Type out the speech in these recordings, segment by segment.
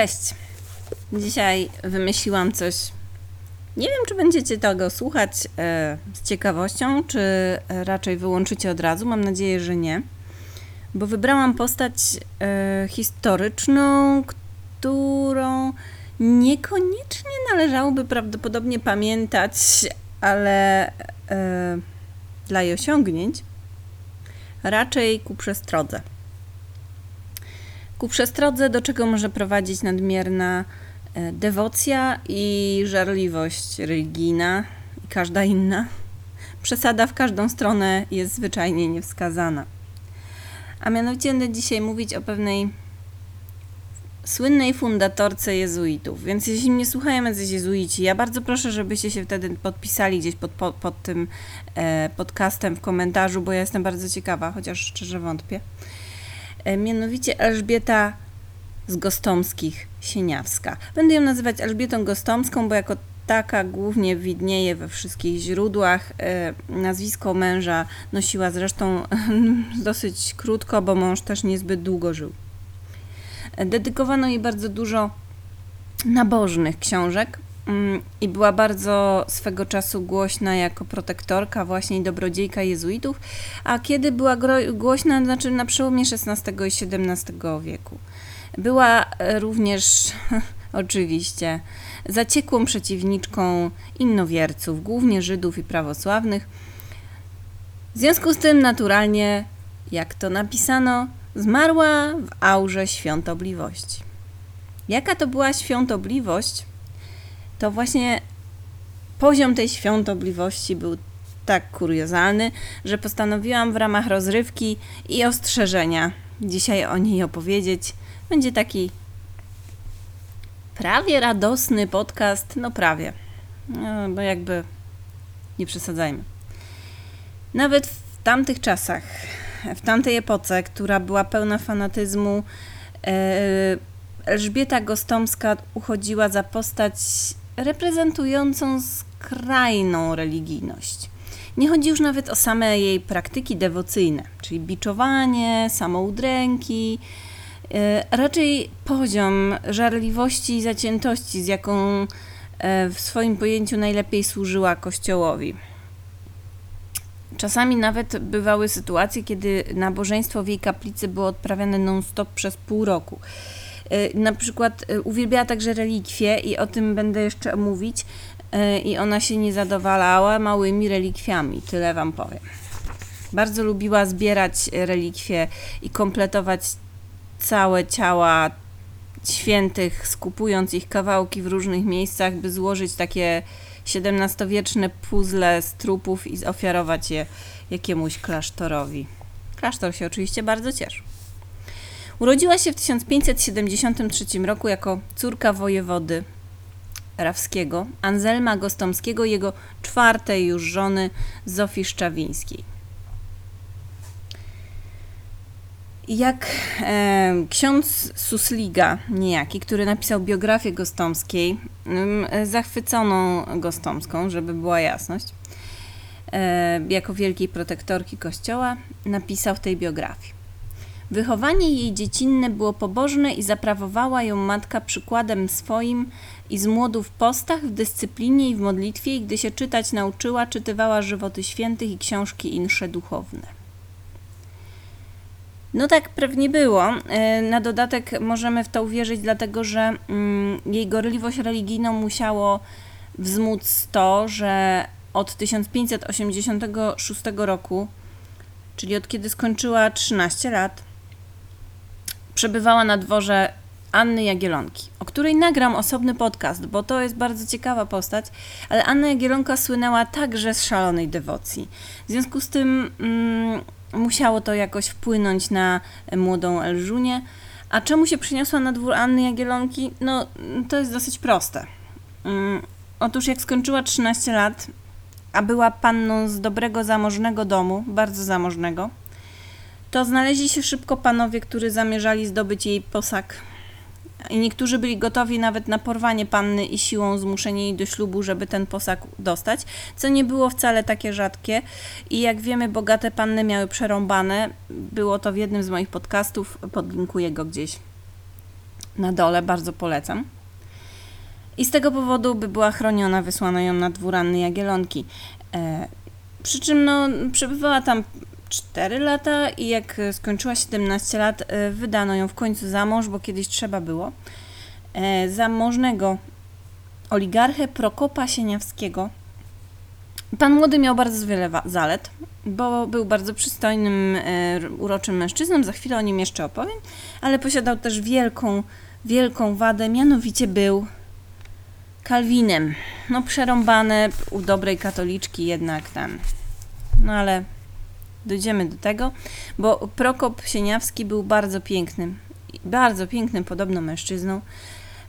Cześć. Dzisiaj wymyśliłam coś. Nie wiem, czy będziecie tego słuchać e, z ciekawością, czy raczej wyłączycie od razu. Mam nadzieję, że nie. Bo wybrałam postać e, historyczną, którą niekoniecznie należałoby prawdopodobnie pamiętać, ale e, dla jej osiągnięć raczej ku przestrodze. Ku przestrodze, do czego może prowadzić nadmierna e, dewocja i żarliwość religijna i każda inna. Przesada w każdą stronę jest zwyczajnie niewskazana. A mianowicie będę dzisiaj mówić o pewnej słynnej fundatorce jezuitów. Więc jeśli mnie słuchają jacyś jezuici, ja bardzo proszę, żebyście się wtedy podpisali gdzieś pod, pod, pod tym e, podcastem w komentarzu, bo ja jestem bardzo ciekawa, chociaż szczerze wątpię. E, mianowicie Elżbieta z Gostomskich Sieniawska. Będę ją nazywać Elżbietą Gostomską, bo jako taka głównie widnieje we wszystkich źródłach. E, nazwisko męża nosiła zresztą dosyć krótko, bo mąż też niezbyt długo żył. E, dedykowano jej bardzo dużo nabożnych książek i była bardzo swego czasu głośna jako protektorka, właśnie dobrodziejka jezuitów, a kiedy była głośna, znaczy na przełomie XVI i XVII wieku. Była również oczywiście zaciekłą przeciwniczką innowierców, głównie Żydów i prawosławnych. W związku z tym naturalnie, jak to napisano, zmarła w aurze świątobliwości. Jaka to była świątobliwość? To właśnie poziom tej świątobliwości był tak kuriozalny, że postanowiłam w ramach rozrywki i ostrzeżenia dzisiaj o niej opowiedzieć. Będzie taki prawie radosny podcast, no prawie, no, bo jakby nie przesadzajmy. Nawet w tamtych czasach, w tamtej epoce, która była pełna fanatyzmu, e, Elżbieta Gostomska uchodziła za postać reprezentującą skrajną religijność. Nie chodzi już nawet o same jej praktyki dewocyjne, czyli biczowanie, samoudręki, e, raczej poziom żarliwości i zaciętości, z jaką e, w swoim pojęciu najlepiej służyła Kościołowi. Czasami nawet bywały sytuacje, kiedy nabożeństwo w jej kaplicy było odprawiane non-stop przez pół roku. E, na przykład uwielbiała także relikwie i o tym będę jeszcze mówić. I ona się nie zadowalała małymi relikwiami, tyle wam powiem. Bardzo lubiła zbierać relikwie i kompletować całe ciała świętych, skupując ich kawałki w różnych miejscach, by złożyć takie XVII-wieczne puzzle z trupów i ofiarować je jakiemuś klasztorowi. Klasztor się oczywiście bardzo cieszył. Urodziła się w 1573 roku jako córka wojewody Rawskiego, Anselma Gostomskiego jego czwartej już żony Zofii Szczawińskiej. Jak e, ksiądz Susliga niejaki, który napisał biografię Gostomskiej, e, zachwyconą Gostomską, żeby była jasność, e, jako wielkiej protektorki kościoła, napisał w tej biografii. Wychowanie jej dziecinne było pobożne i zaprawowała ją matka przykładem swoim i z młodu w postach, w dyscyplinie i w modlitwie, i gdy się czytać nauczyła, czytywała żywoty świętych i książki insze duchowne. No tak pewnie było. E, na dodatek możemy w to uwierzyć, dlatego że mm, jej gorliwość religijną musiało wzmóc to, że od 1586 roku, czyli od kiedy skończyła 13 lat, przebywała na dworze Anny Jagielonki, o której nagram osobny podcast, bo to jest bardzo ciekawa postać, ale Anna Jagielonka słynęła także z szalonej dewocji. W związku z tym mm, musiało to jakoś wpłynąć na młodą Elżunię. A czemu się przyniosła na dwór Anny Jagielonki? No, to jest dosyć proste. Mm, otóż jak skończyła 13 lat, a była panną z dobrego, zamożnego domu, bardzo zamożnego, to znaleźli się szybko panowie, którzy zamierzali zdobyć jej posag i niektórzy byli gotowi nawet na porwanie panny i siłą zmuszenie jej do ślubu, żeby ten posag dostać, co nie było wcale takie rzadkie. I jak wiemy, bogate panny miały przerąbane. Było to w jednym z moich podcastów, podlinkuję go gdzieś na dole, bardzo polecam. I z tego powodu, by była chroniona, wysłano ją na dwór Anny Jagielonki. E, przy czym no, przebywała tam 4 lata i jak skończyła 17 lat, e, wydano ją w końcu za mąż, bo kiedyś trzeba było. E, zamożnego oligarchę Prokopa Sieniawskiego. Pan młody miał bardzo wiele zalet, bo był bardzo przystojnym, e, uroczym mężczyzną, za chwilę o nim jeszcze opowiem, ale posiadał też wielką, wielką wadę, mianowicie był Kalwinem. No przerąbane u dobrej katoliczki jednak ten. No ale dojdziemy do tego, bo Prokop Sieniawski był bardzo pięknym, bardzo pięknym podobno mężczyzną.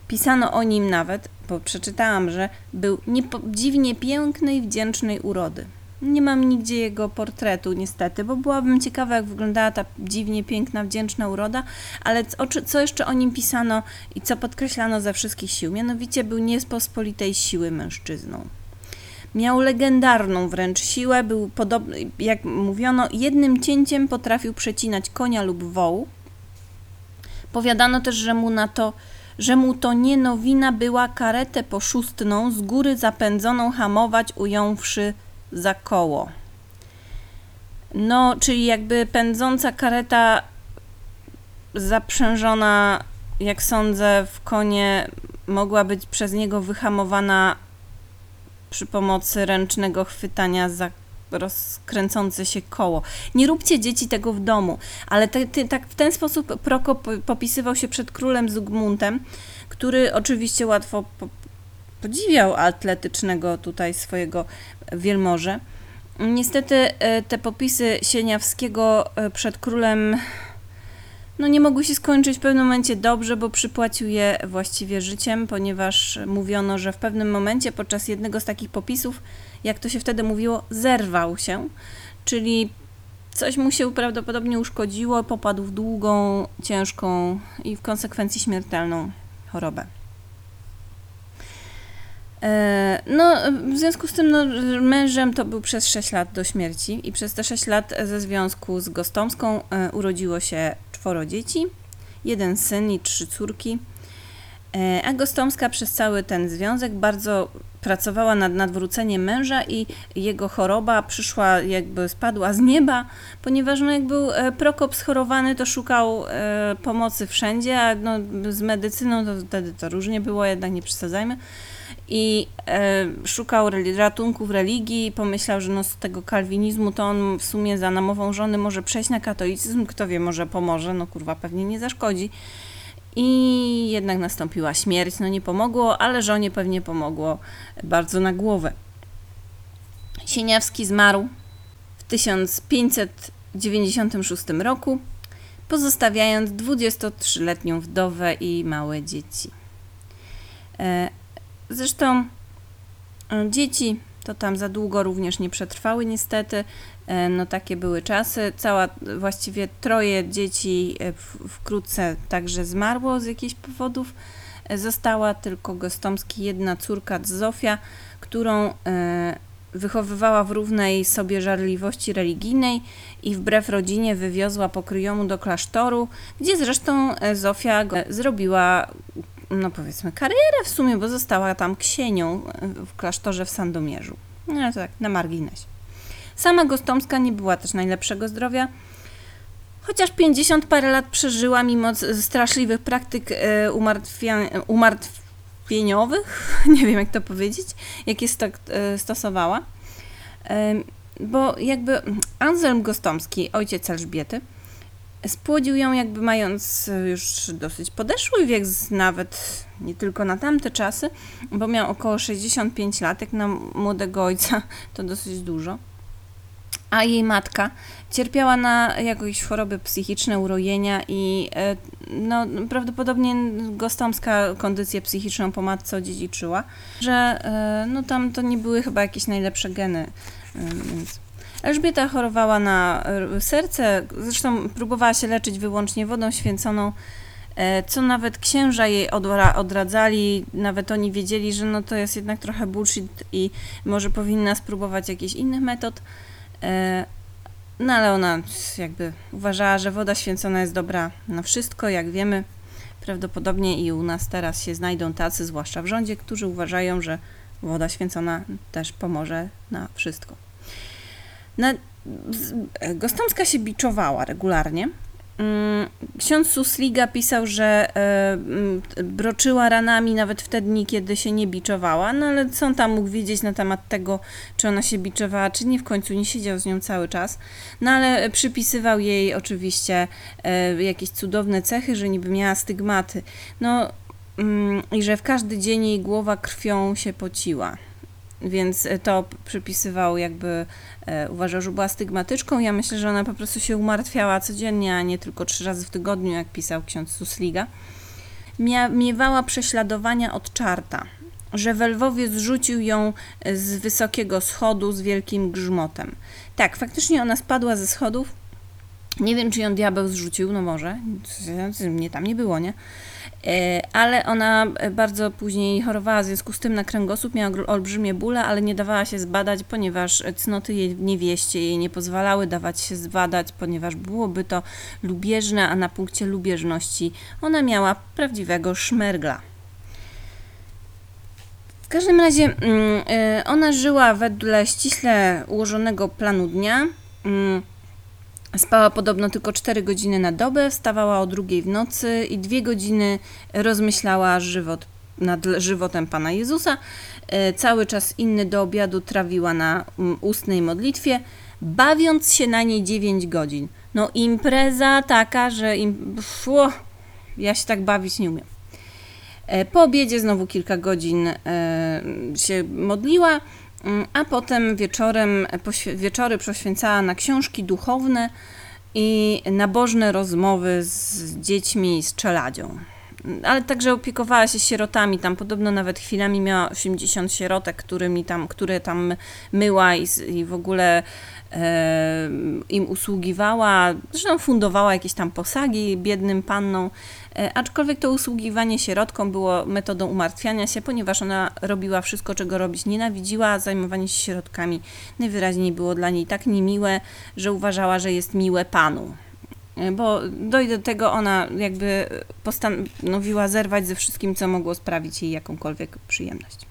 Pisano o nim nawet, bo przeczytałam, że był dziwnie pięknej wdzięcznej urody. Nie mam nigdzie jego portretu, niestety, bo byłabym ciekawa, jak wyglądała ta dziwnie piękna, wdzięczna uroda, ale co, co jeszcze o nim pisano i co podkreślano ze wszystkich sił? Mianowicie był niespospolitej siły mężczyzną. Miał legendarną wręcz siłę, był podobny, jak mówiono, jednym cięciem potrafił przecinać konia lub wołu. Powiadano też, że mu na to że mu to nie nowina była karetę poszustną z góry zapędzoną hamować, ująwszy za koło. No, czyli jakby pędząca kareta zaprzężona, jak sądzę, w konie mogła być przez niego wyhamowana przy pomocy ręcznego chwytania za rozkręcące się koło. Nie róbcie dzieci tego w domu, ale te, te, tak w ten sposób Prokop popisywał się przed królem Zygmuntem, który oczywiście łatwo po, podziwiał atletycznego tutaj swojego wielmoże. Niestety e, te popisy Sieniawskiego e, przed królem no nie mogły się skończyć w pewnym momencie dobrze, bo przypłacił je właściwie życiem, ponieważ mówiono, że w pewnym momencie podczas jednego z takich popisów, jak to się wtedy mówiło, zerwał się, czyli coś mu się prawdopodobnie uszkodziło, popadł w długą, ciężką i w konsekwencji śmiertelną chorobę. E, no, w związku z tym no, mężem to był przez 6 lat do śmierci i przez te 6 lat ze związku z Gostomską e, urodziło się czworo dzieci, jeden syn i trzy córki. E, a Gostomska przez cały ten związek bardzo pracowała nad nadwróceniem męża i jego choroba przyszła, jakby spadła z nieba, ponieważ no, jak był Prokop schorowany, to szukał pomocy wszędzie, a no, z medycyną to wtedy to różnie było, jednak nie przesadzajmy i e, szukał ratunku w religii pomyślał, że no z tego kalwinizmu to on w sumie za namową żony może przejść na katolicyzm, kto wie, może pomoże, no kurwa pewnie nie zaszkodzi. I jednak nastąpiła śmierć, no nie pomogło, ale żonie pewnie pomogło bardzo na głowę. Sieniawski zmarł w 1596 roku, pozostawiając 23-letnią wdowę i małe dzieci. Zresztą e, dzieci to tam za długo również nie przetrwały niestety. E, no takie były czasy. Cała, właściwie troje dzieci e, wkrótce także zmarło z jakichś powodów. Została tylko Gostomski jedna córka Zofia, którą wychowywała w równej sobie żarliwości religijnej i wbrew rodzinie wywiozła pokryjomu do klasztoru, gdzie zresztą Zofia zrobiła no powiedzmy, karierę w sumie, bo została tam ksienią w klasztorze w Sandomierzu. No tak, na marginesie. Sama Gostomska nie była też najlepszego zdrowia, chociaż 50 parę lat przeżyła mimo straszliwych praktyk e, umartwieniowych, nie wiem jak to powiedzieć, jakie e, stosowała. E, bo jakby Anselm Gostomski, ojciec Elżbiety, Spłodził ją jakby mając już dosyć podeszły wiek, nawet nie tylko na tamte czasy, bo miał około 65 lat, jak na młodego ojca to dosyć dużo. A jej matka cierpiała na jakieś choroby psychiczne, urojenia i e, no, prawdopodobnie gostomska kondycję psychiczną po matce odziedziczyła, że e, no, tam to nie były chyba jakieś najlepsze geny. E, więc Elżbieta chorowała na serce, zresztą próbowała się leczyć wyłącznie wodą święconą, e, co nawet księża jej odradzali, nawet oni wiedzieli, że no to jest jednak trochę bullshit i może powinna spróbować jakichś innych metod. E, no ale ona jakby uważała, że woda święcona jest dobra na wszystko, jak wiemy. Prawdopodobnie i u nas teraz się znajdą tacy, zwłaszcza w rządzie, którzy uważają, że woda święcona też pomoże na wszystko. Na, Gostomska się biczowała regularnie. Mm, ksiądz Susliga pisał, że e, broczyła ranami nawet wtedy, dni, kiedy się nie biczowała, no ale co on tam mógł wiedzieć na temat tego, czy ona się biczowała, czy nie, w końcu nie siedział z nią cały czas. No ale przypisywał jej oczywiście e, jakieś cudowne cechy, że niby miała stygmaty. No mm, i że w każdy dzień jej głowa krwią się pociła więc to przypisywał jakby, e, uważał, że była stygmatyczką. Ja myślę, że ona po prostu się umartwiała codziennie, a nie tylko trzy razy w tygodniu, jak pisał ksiądz Susliga. Mia, miewała prześladowania od czarta, że welwowiec zrzucił ją z wysokiego schodu z wielkim grzmotem. Tak, faktycznie ona spadła ze schodów. Nie wiem, czy ją diabeł zrzucił, no może. Mnie tam nie było, nie? E, ale ona bardzo później chorowała w związku z tym na kręgosłup, miała olbrzymie bóle, ale nie dawała się zbadać, ponieważ cnoty jej niewieście jej nie pozwalały dawać się zbadać, ponieważ byłoby to lubieżne, a na punkcie lubieżności ona miała prawdziwego szmergla. W każdym razie mm, e, ona żyła wedle ściśle ułożonego planu dnia. Spała podobno tylko 4 godziny na dobę, wstawała o drugiej w nocy i dwie godziny rozmyślała żywot, nad żywotem Pana Jezusa. E, cały czas inny do obiadu trawiła na ustnej modlitwie, bawiąc się na niej 9 godzin. No impreza taka, że im... Fło, ja się tak bawić nie umiem. E, po obiedzie znowu kilka godzin e, się modliła a potem wieczorem, wieczory poświęcała na książki duchowne i nabożne rozmowy z dziećmi z czeladzią. Ale także opiekowała się sierotami, tam podobno nawet chwilami miała 80 sierotek, którymi tam, które tam myła i, i w ogóle e, im usługiwała. Zresztą fundowała jakieś tam posagi biednym pannom. E, aczkolwiek to usługiwanie sierotką było metodą umartwiania się, ponieważ ona robiła wszystko, czego robić nienawidziła, a zajmowanie się sierotkami najwyraźniej było dla niej tak niemiłe, że uważała, że jest miłe panu. E, bo dojdę do tego, ona jakby postanowiła zerwać ze wszystkim, co mogło sprawić jej jakąkolwiek przyjemność.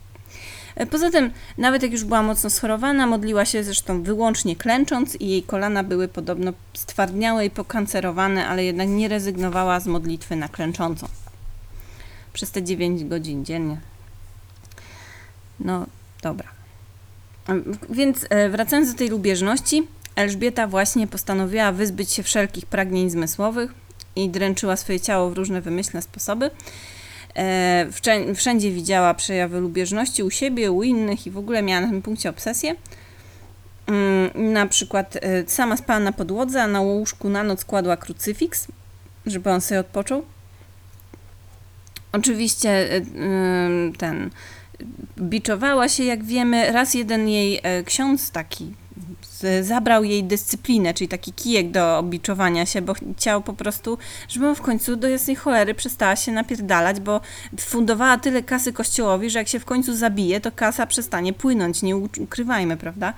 E, poza tym, nawet jak już była mocno schorowana, modliła się zresztą wyłącznie klęcząc i jej kolana były podobno stwardniałe i pokancerowane, ale jednak nie rezygnowała z modlitwy na klęczącą. Przez te 9 godzin dziennie. No, dobra. Więc e, wracając do tej lubieżności, Elżbieta właśnie postanowiła wyzbyć się wszelkich pragnień zmysłowych i dręczyła swoje ciało w różne wymyślne sposoby. E, wszędzie widziała przejawy lubieżności u siebie, u innych i w ogóle miała na tym punkcie obsesję. Mm, na przykład e, sama spała na podłodze, a na łóżku na noc kładła krucyfiks, żeby on sobie odpoczął. Oczywiście e, ten biczowała się, jak wiemy, raz jeden jej ksiądz taki zabrał jej dyscyplinę, czyli taki kijek do obiczowania się, bo chciał po prostu, żeby w końcu do jasnej cholery przestała się napierdalać, bo fundowała tyle kasy kościołowi, że jak się w końcu zabije, to kasa przestanie płynąć, nie ukrywajmy, prawda?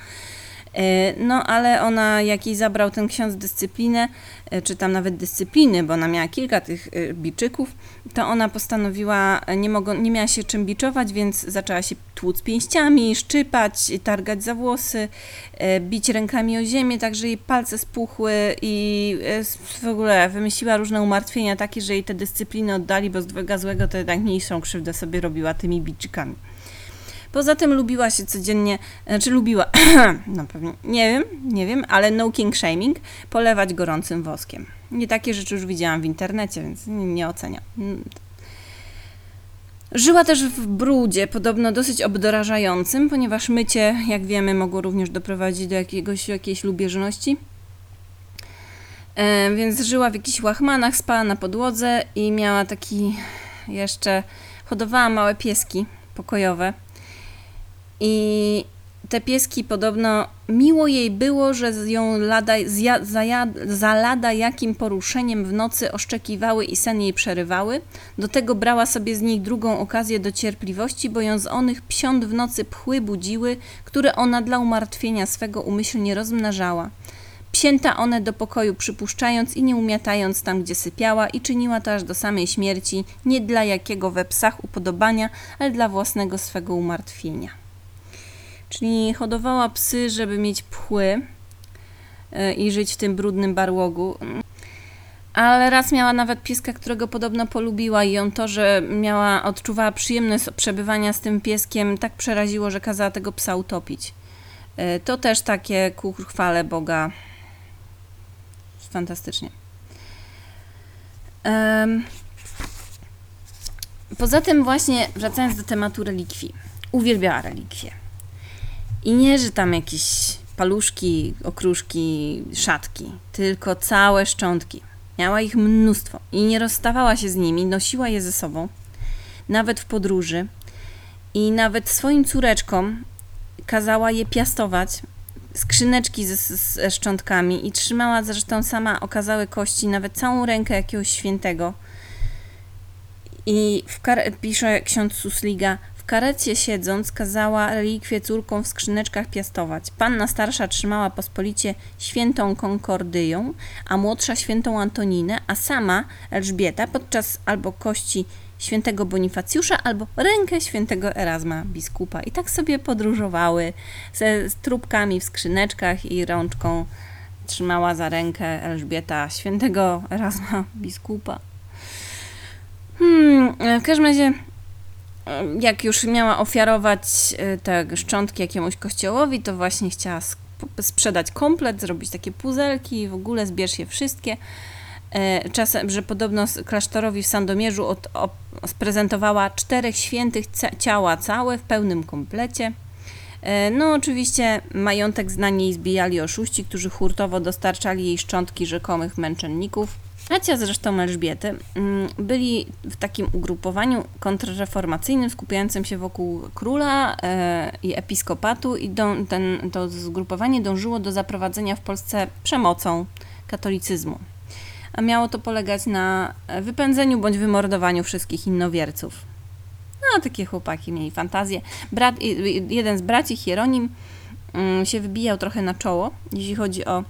E, no, ale ona, jak jej zabrał ten ksiądz dyscyplinę, e, czy tam nawet dyscypliny, bo ona miała kilka tych e, biczyków, to ona postanowiła, nie, mogą, nie miała się czym biczować, więc zaczęła się tłuc pięściami, szczypać, targać za włosy, bić rękami o ziemię, tak że jej palce spuchły i w ogóle wymyśliła różne umartwienia takie, że jej te dyscypliny oddali, bo z dwojga złego to jednak mniejszą krzywdę sobie robiła tymi biczykami. Poza tym lubiła się codziennie, znaczy lubiła, no pewnie, nie wiem, nie wiem, ale no king shaming, polewać gorącym woskiem. Nie takie rzeczy już widziałam w internecie, więc nie, nie oceniam. Żyła też w brudzie, podobno dosyć obdorażającym, ponieważ mycie, jak wiemy, mogło również doprowadzić do jakiegoś, jakiejś lubieżności. E, więc żyła w jakichś łachmanach, spała na podłodze i miała taki jeszcze, hodowała małe pieski pokojowe. I te pieski podobno miło jej było, że ją lada, zja, zaja, za lada jakim poruszeniem w nocy oszczekiwały i sen jej przerywały. Do tego brała sobie z nich drugą okazję do cierpliwości, bo ją z onych psiąt w nocy pchły budziły, które ona dla umartwienia swego umyślnie rozmnażała. Psięta one do pokoju przypuszczając i nie umiatając tam, gdzie sypiała i czyniła to aż do samej śmierci, nie dla jakiego we psach upodobania, ale dla własnego swego umartwienia. Czyli hodowała psy, żeby mieć pchły e, i żyć w tym brudnym barłogu. Ale raz miała nawet pieska, którego podobno polubiła i ją to, że miała, odczuwała przyjemność przebywania z tym pieskiem, tak przeraziło, że kazała tego psa utopić. E, To też takie ku chwale Boga. Fantastycznie. Poza tym właśnie, wracając do tematu relikwii. Uwielbiała relikwie. I nie, że tam jakieś paluszki, okruszki, szatki, tylko całe szczątki. Miała ich mnóstwo i nie rozstawała się z nimi, nosiła je ze sobą, nawet w podróży. I nawet swoim córeczkom kazała je piastować, skrzyneczki ze, ze szczątkami i trzymała zresztą sama okazałe kości, nawet całą rękę jakiegoś świętego. I w kar- pisze ksiądz Susliga, w karecie siedząc kazała relikwie córkom w skrzyneczkach piastować. Panna starsza trzymała pospolicie świętą Konkordyją, a młodsza świętą Antoninę, a sama Elżbieta podczas albo kości świętego Bonifacjusza, albo rękę świętego Erasma biskupa. I tak sobie podróżowały ze z trupkami w skrzyneczkach i rączką trzymała za rękę Elżbieta świętego Erasma biskupa. Hmm, w każdym razie jak już miała ofiarować e, te szczątki jakiemuś kościołowi, to właśnie chciała sprzedać komplet, zrobić takie puzelki, w ogóle zbierz je wszystkie. E, Czasem, że podobno klasztorowi w Sandomierzu od, op, sprezentowała czterech świętych ciała całe w pełnym komplecie. E, No, oczywiście majątek znani jej zbijali oszuści, którzy hurtowo dostarczali jej szczątki rzekomych męczenników. Bracia zresztą Elżbiety mm, byli w takim ugrupowaniu kontrreformacyjnym skupiającym się wokół króla e, i episkopatu i dą, ten, to zgrupowanie dążyło do zaprowadzenia w Polsce przemocą katolicyzmu. A miało to polegać na wypędzeniu bądź wymordowaniu wszystkich innowierców. No, takie chłopaki mieli fantazję. Brat, jeden z braci, Hieronim, mm, się wybijał trochę na czoło, jeśli chodzi o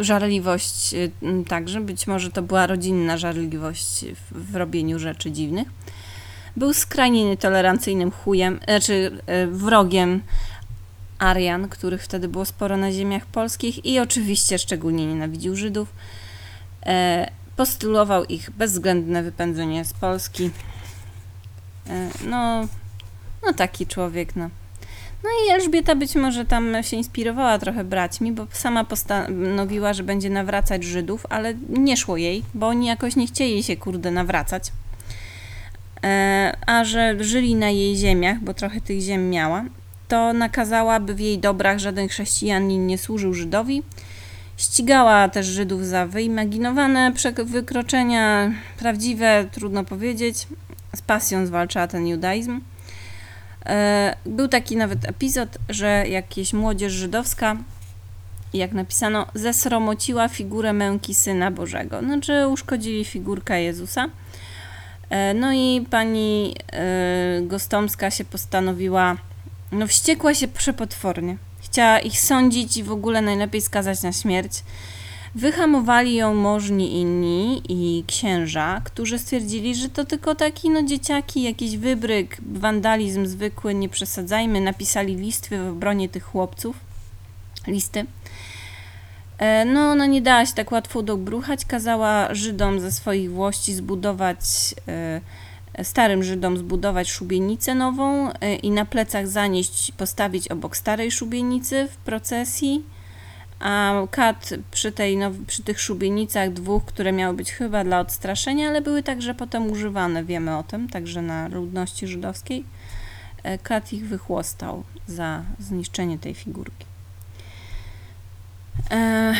żarliwość y, także. Być może to była rodzinna żarliwość w, w robieniu rzeczy dziwnych. Był skrajnie nietolerancyjnym chujem, znaczy y, wrogiem Arian, których wtedy było sporo na ziemiach polskich i oczywiście szczególnie nienawidził Żydów. E, postulował ich bezwzględne wypędzenie z Polski. E, no, no taki człowiek, no. No i Elżbieta być może tam się inspirowała trochę braćmi, bo sama postanowiła, że będzie nawracać Żydów, ale nie szło jej, bo oni jakoś nie chcieli się, kurde, nawracać. E, a że żyli na jej ziemiach, bo trochę tych ziem miała, to nakazała, by w jej dobrach żaden chrześcijanin nie służył Żydowi. Ścigała też Żydów za wyimaginowane wykroczenia, prawdziwe, trudno powiedzieć. Z pasją zwalczała ten judaizm. E, Był taki nawet epizod, że jakieś młodzież żydowska, jak napisano, zesromociła figurę męki Syna Bożego. Znaczy uszkodzili figurkę Jezusa. E, No i pani e, Gostomska się postanowiła, no wściekła się przepotwornie. Chciała ich sądzić i w ogóle najlepiej skazać na śmierć. Wyhamowali ją możni inni i księża, którzy stwierdzili, że to tylko taki no dzieciaki, jakiś wybryk, wandalizm zwykły, nie przesadzajmy. Napisali listy w obronie tych chłopców. Listy. E, No, ona nie dała się tak łatwo dobruchać, kazała Żydom ze swoich włości zbudować, e, starym Żydom zbudować szubienicę nową e, i na plecach zanieść, postawić obok starej szubienicy w procesji. A kat przy, tej, now- przy tych szubienicach dwóch, które miały być chyba dla odstraszenia, ale były także potem używane, wiemy o tym, także na ludności żydowskiej. e, Kat ich wychłostał za zniszczenie tej figurki. E,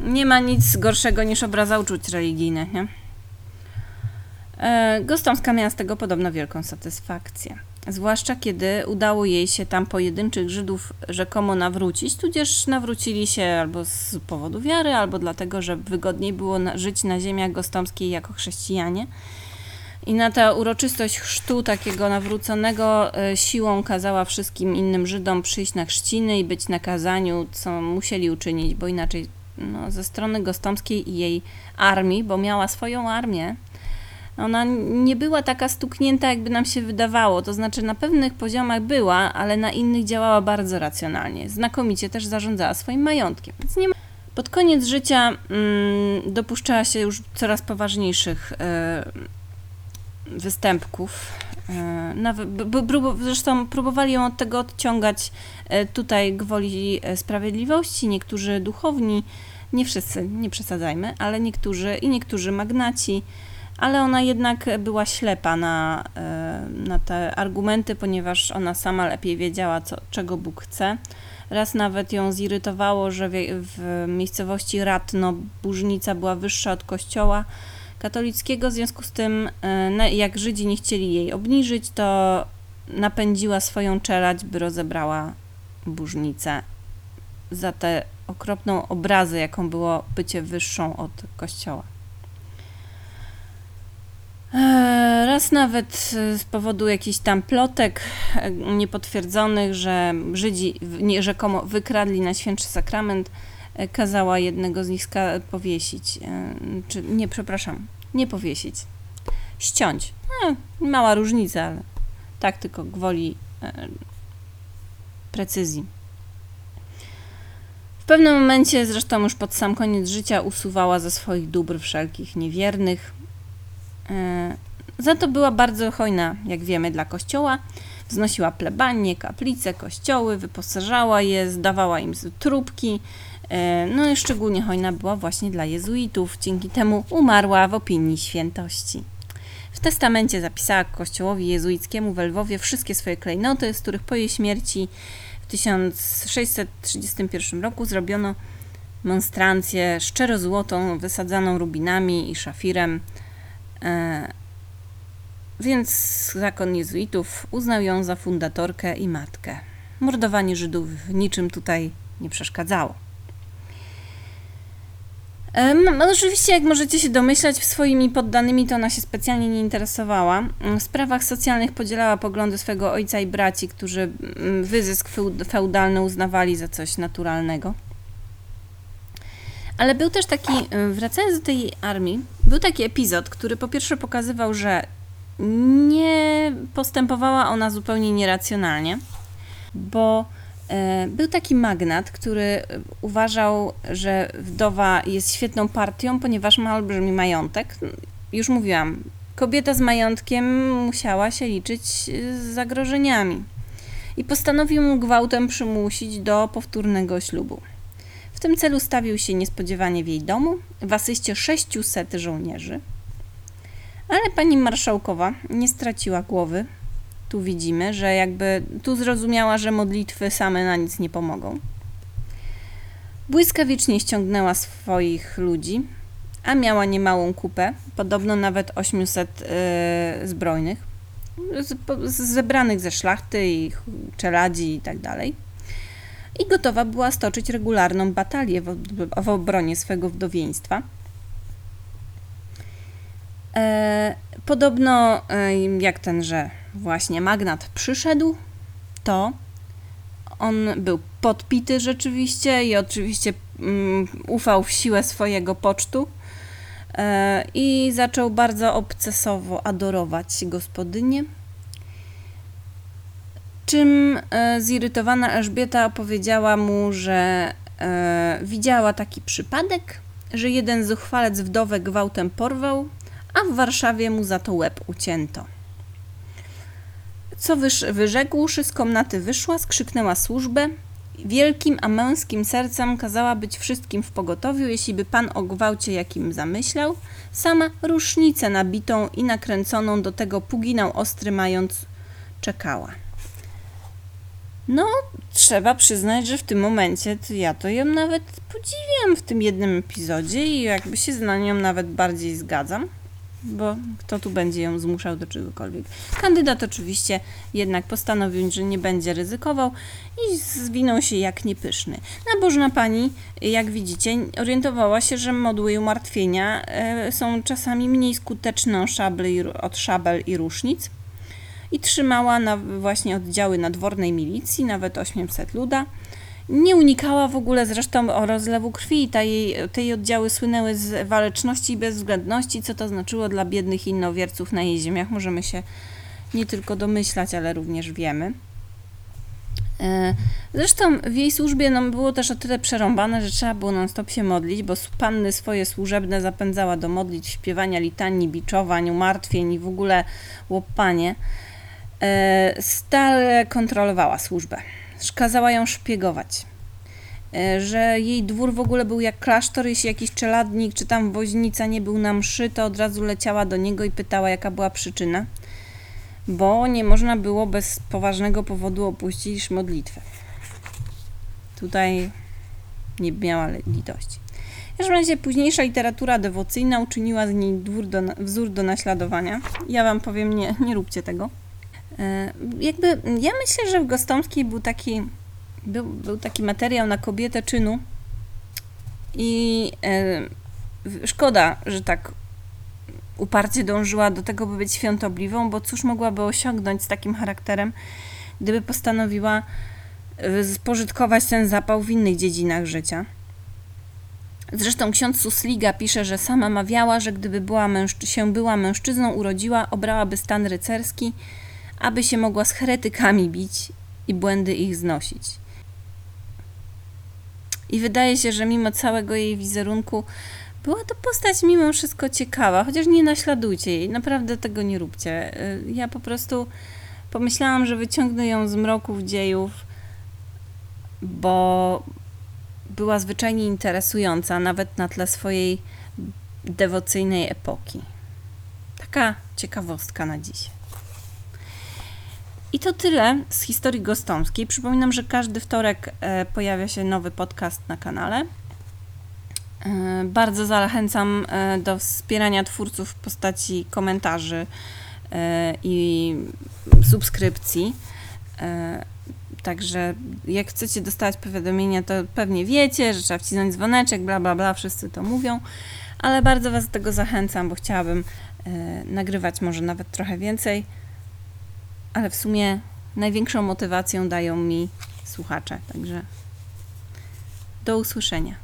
nie ma nic gorszego niż obraza uczuć religijnych, nie? E, Gostomska miała z tego podobno wielką satysfakcję. Zwłaszcza kiedy udało jej się tam pojedynczych Żydów rzekomo nawrócić, tudzież nawrócili się albo z powodu wiary, albo dlatego, że wygodniej było żyć na ziemiach gostomskiej jako chrześcijanie. I na tę uroczystość chrztu takiego nawróconego e, siłą kazała wszystkim innym Żydom przyjść na chrzciny i być na kazaniu, co musieli uczynić, bo inaczej no, ze strony Gostomskiej i jej armii, bo miała swoją armię, ona nie była taka stuknięta, jakby nam się wydawało. To znaczy, na pewnych poziomach była, ale na innych działała bardzo racjonalnie. Znakomicie też zarządzała swoim majątkiem. Więc nie ma... Pod koniec życia mm, dopuszczała się już coraz poważniejszych e, występków. E, nawet, b, b, zresztą próbowali ją od tego odciągać e, tutaj gwoli sprawiedliwości, niektórzy duchowni, nie wszyscy, nie przesadzajmy, ale niektórzy i niektórzy magnaci ale ona jednak była ślepa na, e, na te argumenty, ponieważ ona sama lepiej wiedziała, co, czego Bóg chce. Raz nawet ją zirytowało, że w, w miejscowości Ratno burznica była wyższa od kościoła katolickiego, w związku z tym, e, jak Żydzi nie chcieli jej obniżyć, to napędziła swoją czelać, by rozebrała burznicę za tę okropną obrazę, jaką było bycie wyższą od kościoła. E, raz nawet z powodu jakichś tam plotek e, niepotwierdzonych, że Żydzi rzekomo wykradli na świętszy sakrament, e, kazała jednego z nich powiesić. Czy nie, przepraszam, nie powiesić. Ściąć. mała różnica, ale tak tylko gwoli precyzji. W pewnym momencie, zresztą już pod sam koniec życia, usuwała ze swoich dóbr wszelkich niewiernych, E, za to była bardzo hojna, jak wiemy, dla kościoła. Wznosiła plebanie, kaplice, kościoły, wyposażała je, zdawała im trupki. E, no i szczególnie hojna była właśnie dla jezuitów. Dzięki temu umarła w opinii świętości. W testamencie zapisała kościołowi jezuickiemu w Lwowie wszystkie swoje klejnoty, z których po jej śmierci w 1631 roku zrobiono monstrancję szczerozłotą, wysadzaną rubinami i szafirem. E, więc zakon jezuitów uznał ją za fundatorkę i matkę. Mordowanie Żydów niczym tutaj nie przeszkadzało. No, oczywiście, jak możecie się domyślać, swoimi poddanymi to ona się specjalnie nie interesowała. W sprawach socjalnych podzielała poglądy swego ojca i braci, którzy wyzysk feudalny uznawali za coś naturalnego. Ale był też taki, y, wracając do tej armii, był taki epizod, który po pierwsze pokazywał, że nie postępowała ona zupełnie nieracjonalnie, bo y, był taki magnat, który uważał, że wdowa jest świetną partią, ponieważ ma olbrzymi majątek. Już mówiłam, kobieta z majątkiem musiała się liczyć z zagrożeniami. I postanowił mu gwałtem przymusić do powtórnego ślubu. W tym celu stawił się niespodziewanie w jej domu, w asyście 600 żołnierzy. Ale pani marszałkowa nie straciła głowy. Tu widzimy, że jakby tu zrozumiała, że modlitwy same na nic nie pomogą. Błyskawicznie ściągnęła swoich ludzi, a miała niemałą kupę, podobno nawet 800 yy, zbrojnych, z, z, zebranych ze szlachty i czeladzi i tak dalej i gotowa była stoczyć regularną batalię w, obronie swego wdowieństwa. E, podobno, e, jak tenże właśnie magnat przyszedł, to on był podpity rzeczywiście i oczywiście um, ufał w siłę swojego pocztu e, i zaczął bardzo obcesowo adorować gospodynię czym e, zirytowana Elżbieta opowiedziała mu, że e, widziała taki przypadek, że jeden zuchwalec wdowę gwałtem porwał, a w Warszawie mu za to łeb ucięto. Co wysz, wyrzekłszy, z komnaty wyszła, skrzyknęła służbę. Wielkim, a męskim sercem kazała być wszystkim w pogotowiu, jeśli by pan o gwałcie jakim zamyślał. Sama rusznicę nabitą i nakręconą do tego puginał ostry mając, czekała. No, trzeba przyznać, że w tym momencie to ja to ją nawet podziwiam w tym jednym epizodzie i jakby się z nią nawet bardziej zgadzam. bo kto tu będzie ją zmuszał do czegokolwiek. Kandydat oczywiście jednak postanowił, że nie będzie ryzykował i zwinął się jak niepyszny. Nabożna pani, jak widzicie, orientowała się, że modły i umartwienia e, są czasami mniej skuteczne od szabel i, szabel i trzymała na właśnie oddziały nadwornej milicji, nawet 800 luda. Nie unikała w ogóle zresztą rozlewu krwi. Ta jej, te jej oddziały słynęły z waleczności i bezwzględności, co to znaczyło dla biednych innowierców na jej ziemiach. Możemy się nie tylko domyślać, ale również wiemy. E, Zresztą w jej służbie no, było też o tyle przerąbane, że trzeba było non-stop się modlić, bo panny swoje służebne zapędzała do modlić, śpiewania litanii, biczowań, umartwień i w ogóle łopanie. E, Stale kontrolowała służbę. Kazała ją szpiegować. E, Że jej dwór w ogóle był jak klasztor, jeśli jakiś czeladnik czy tam woźnica nie był na mszy, to od razu leciała do niego i pytała, jaka była przyczyna. Bo nie można było bez poważnego powodu opuścić modlitwę. Tutaj nie miała litości. W każdym razie późniejsza literatura dewocyjna uczyniła z niej do, wzór do naśladowania. Ja wam powiem, nie, nie róbcie tego. E, Jakby ja myślę, że w Gostomskiej był taki, był, był taki materiał na kobietę czynu i e, szkoda, że tak uparcie dążyła do tego, by być świątobliwą, bo cóż mogłaby osiągnąć z takim charakterem, gdyby postanowiła e, spożytkować ten zapał w innych dziedzinach życia. Zresztą ksiądz Susliga pisze, że sama mawiała, że gdyby była się była mężczyzną, urodziła, obrałaby stan rycerski, aby się mogła z heretykami bić i błędy ich znosić. I wydaje się, że mimo całego jej wizerunku była to postać mimo wszystko ciekawa, chociaż nie naśladujcie jej, naprawdę tego nie róbcie. Ja po prostu pomyślałam, że wyciągnę ją z mroków dziejów, bo była zwyczajnie interesująca, nawet na tle swojej dewocyjnej epoki. Taka ciekawostka na dziś. I to tyle z historii gostomskiej. Przypominam, że każdy wtorek e, pojawia się nowy podcast na kanale. E, Bardzo zachęcam e, do wspierania twórców w postaci komentarzy i subskrypcji. Także jak chcecie dostawać powiadomienia, to pewnie wiecie, że trzeba wcisnąć dzwoneczek, bla bla bla, wszyscy to mówią, ale bardzo Was do tego zachęcam, bo chciałabym nagrywać może nawet trochę więcej, ale w sumie największą motywacją dają mi słuchacze, także do usłyszenia.